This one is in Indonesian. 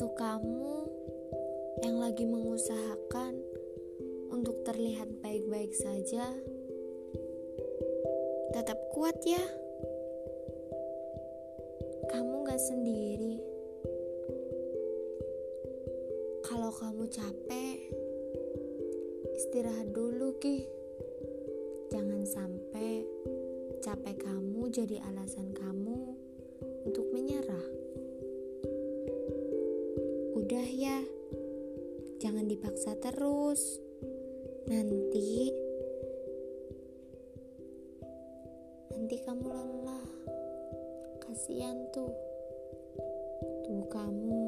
Untuk kamu yang lagi mengusahakan untuk terlihat baik-baik saja, tetap kuat ya. Kamu gak sendiri. Kalau kamu capek, istirahat dulu, Ki. Jangan sampai capek kamu jadi alasan kamu untuk menyerah. Ya, jangan dipaksa terus. Nanti nanti kamu lelah. Kasihan tuh tubuh kamu.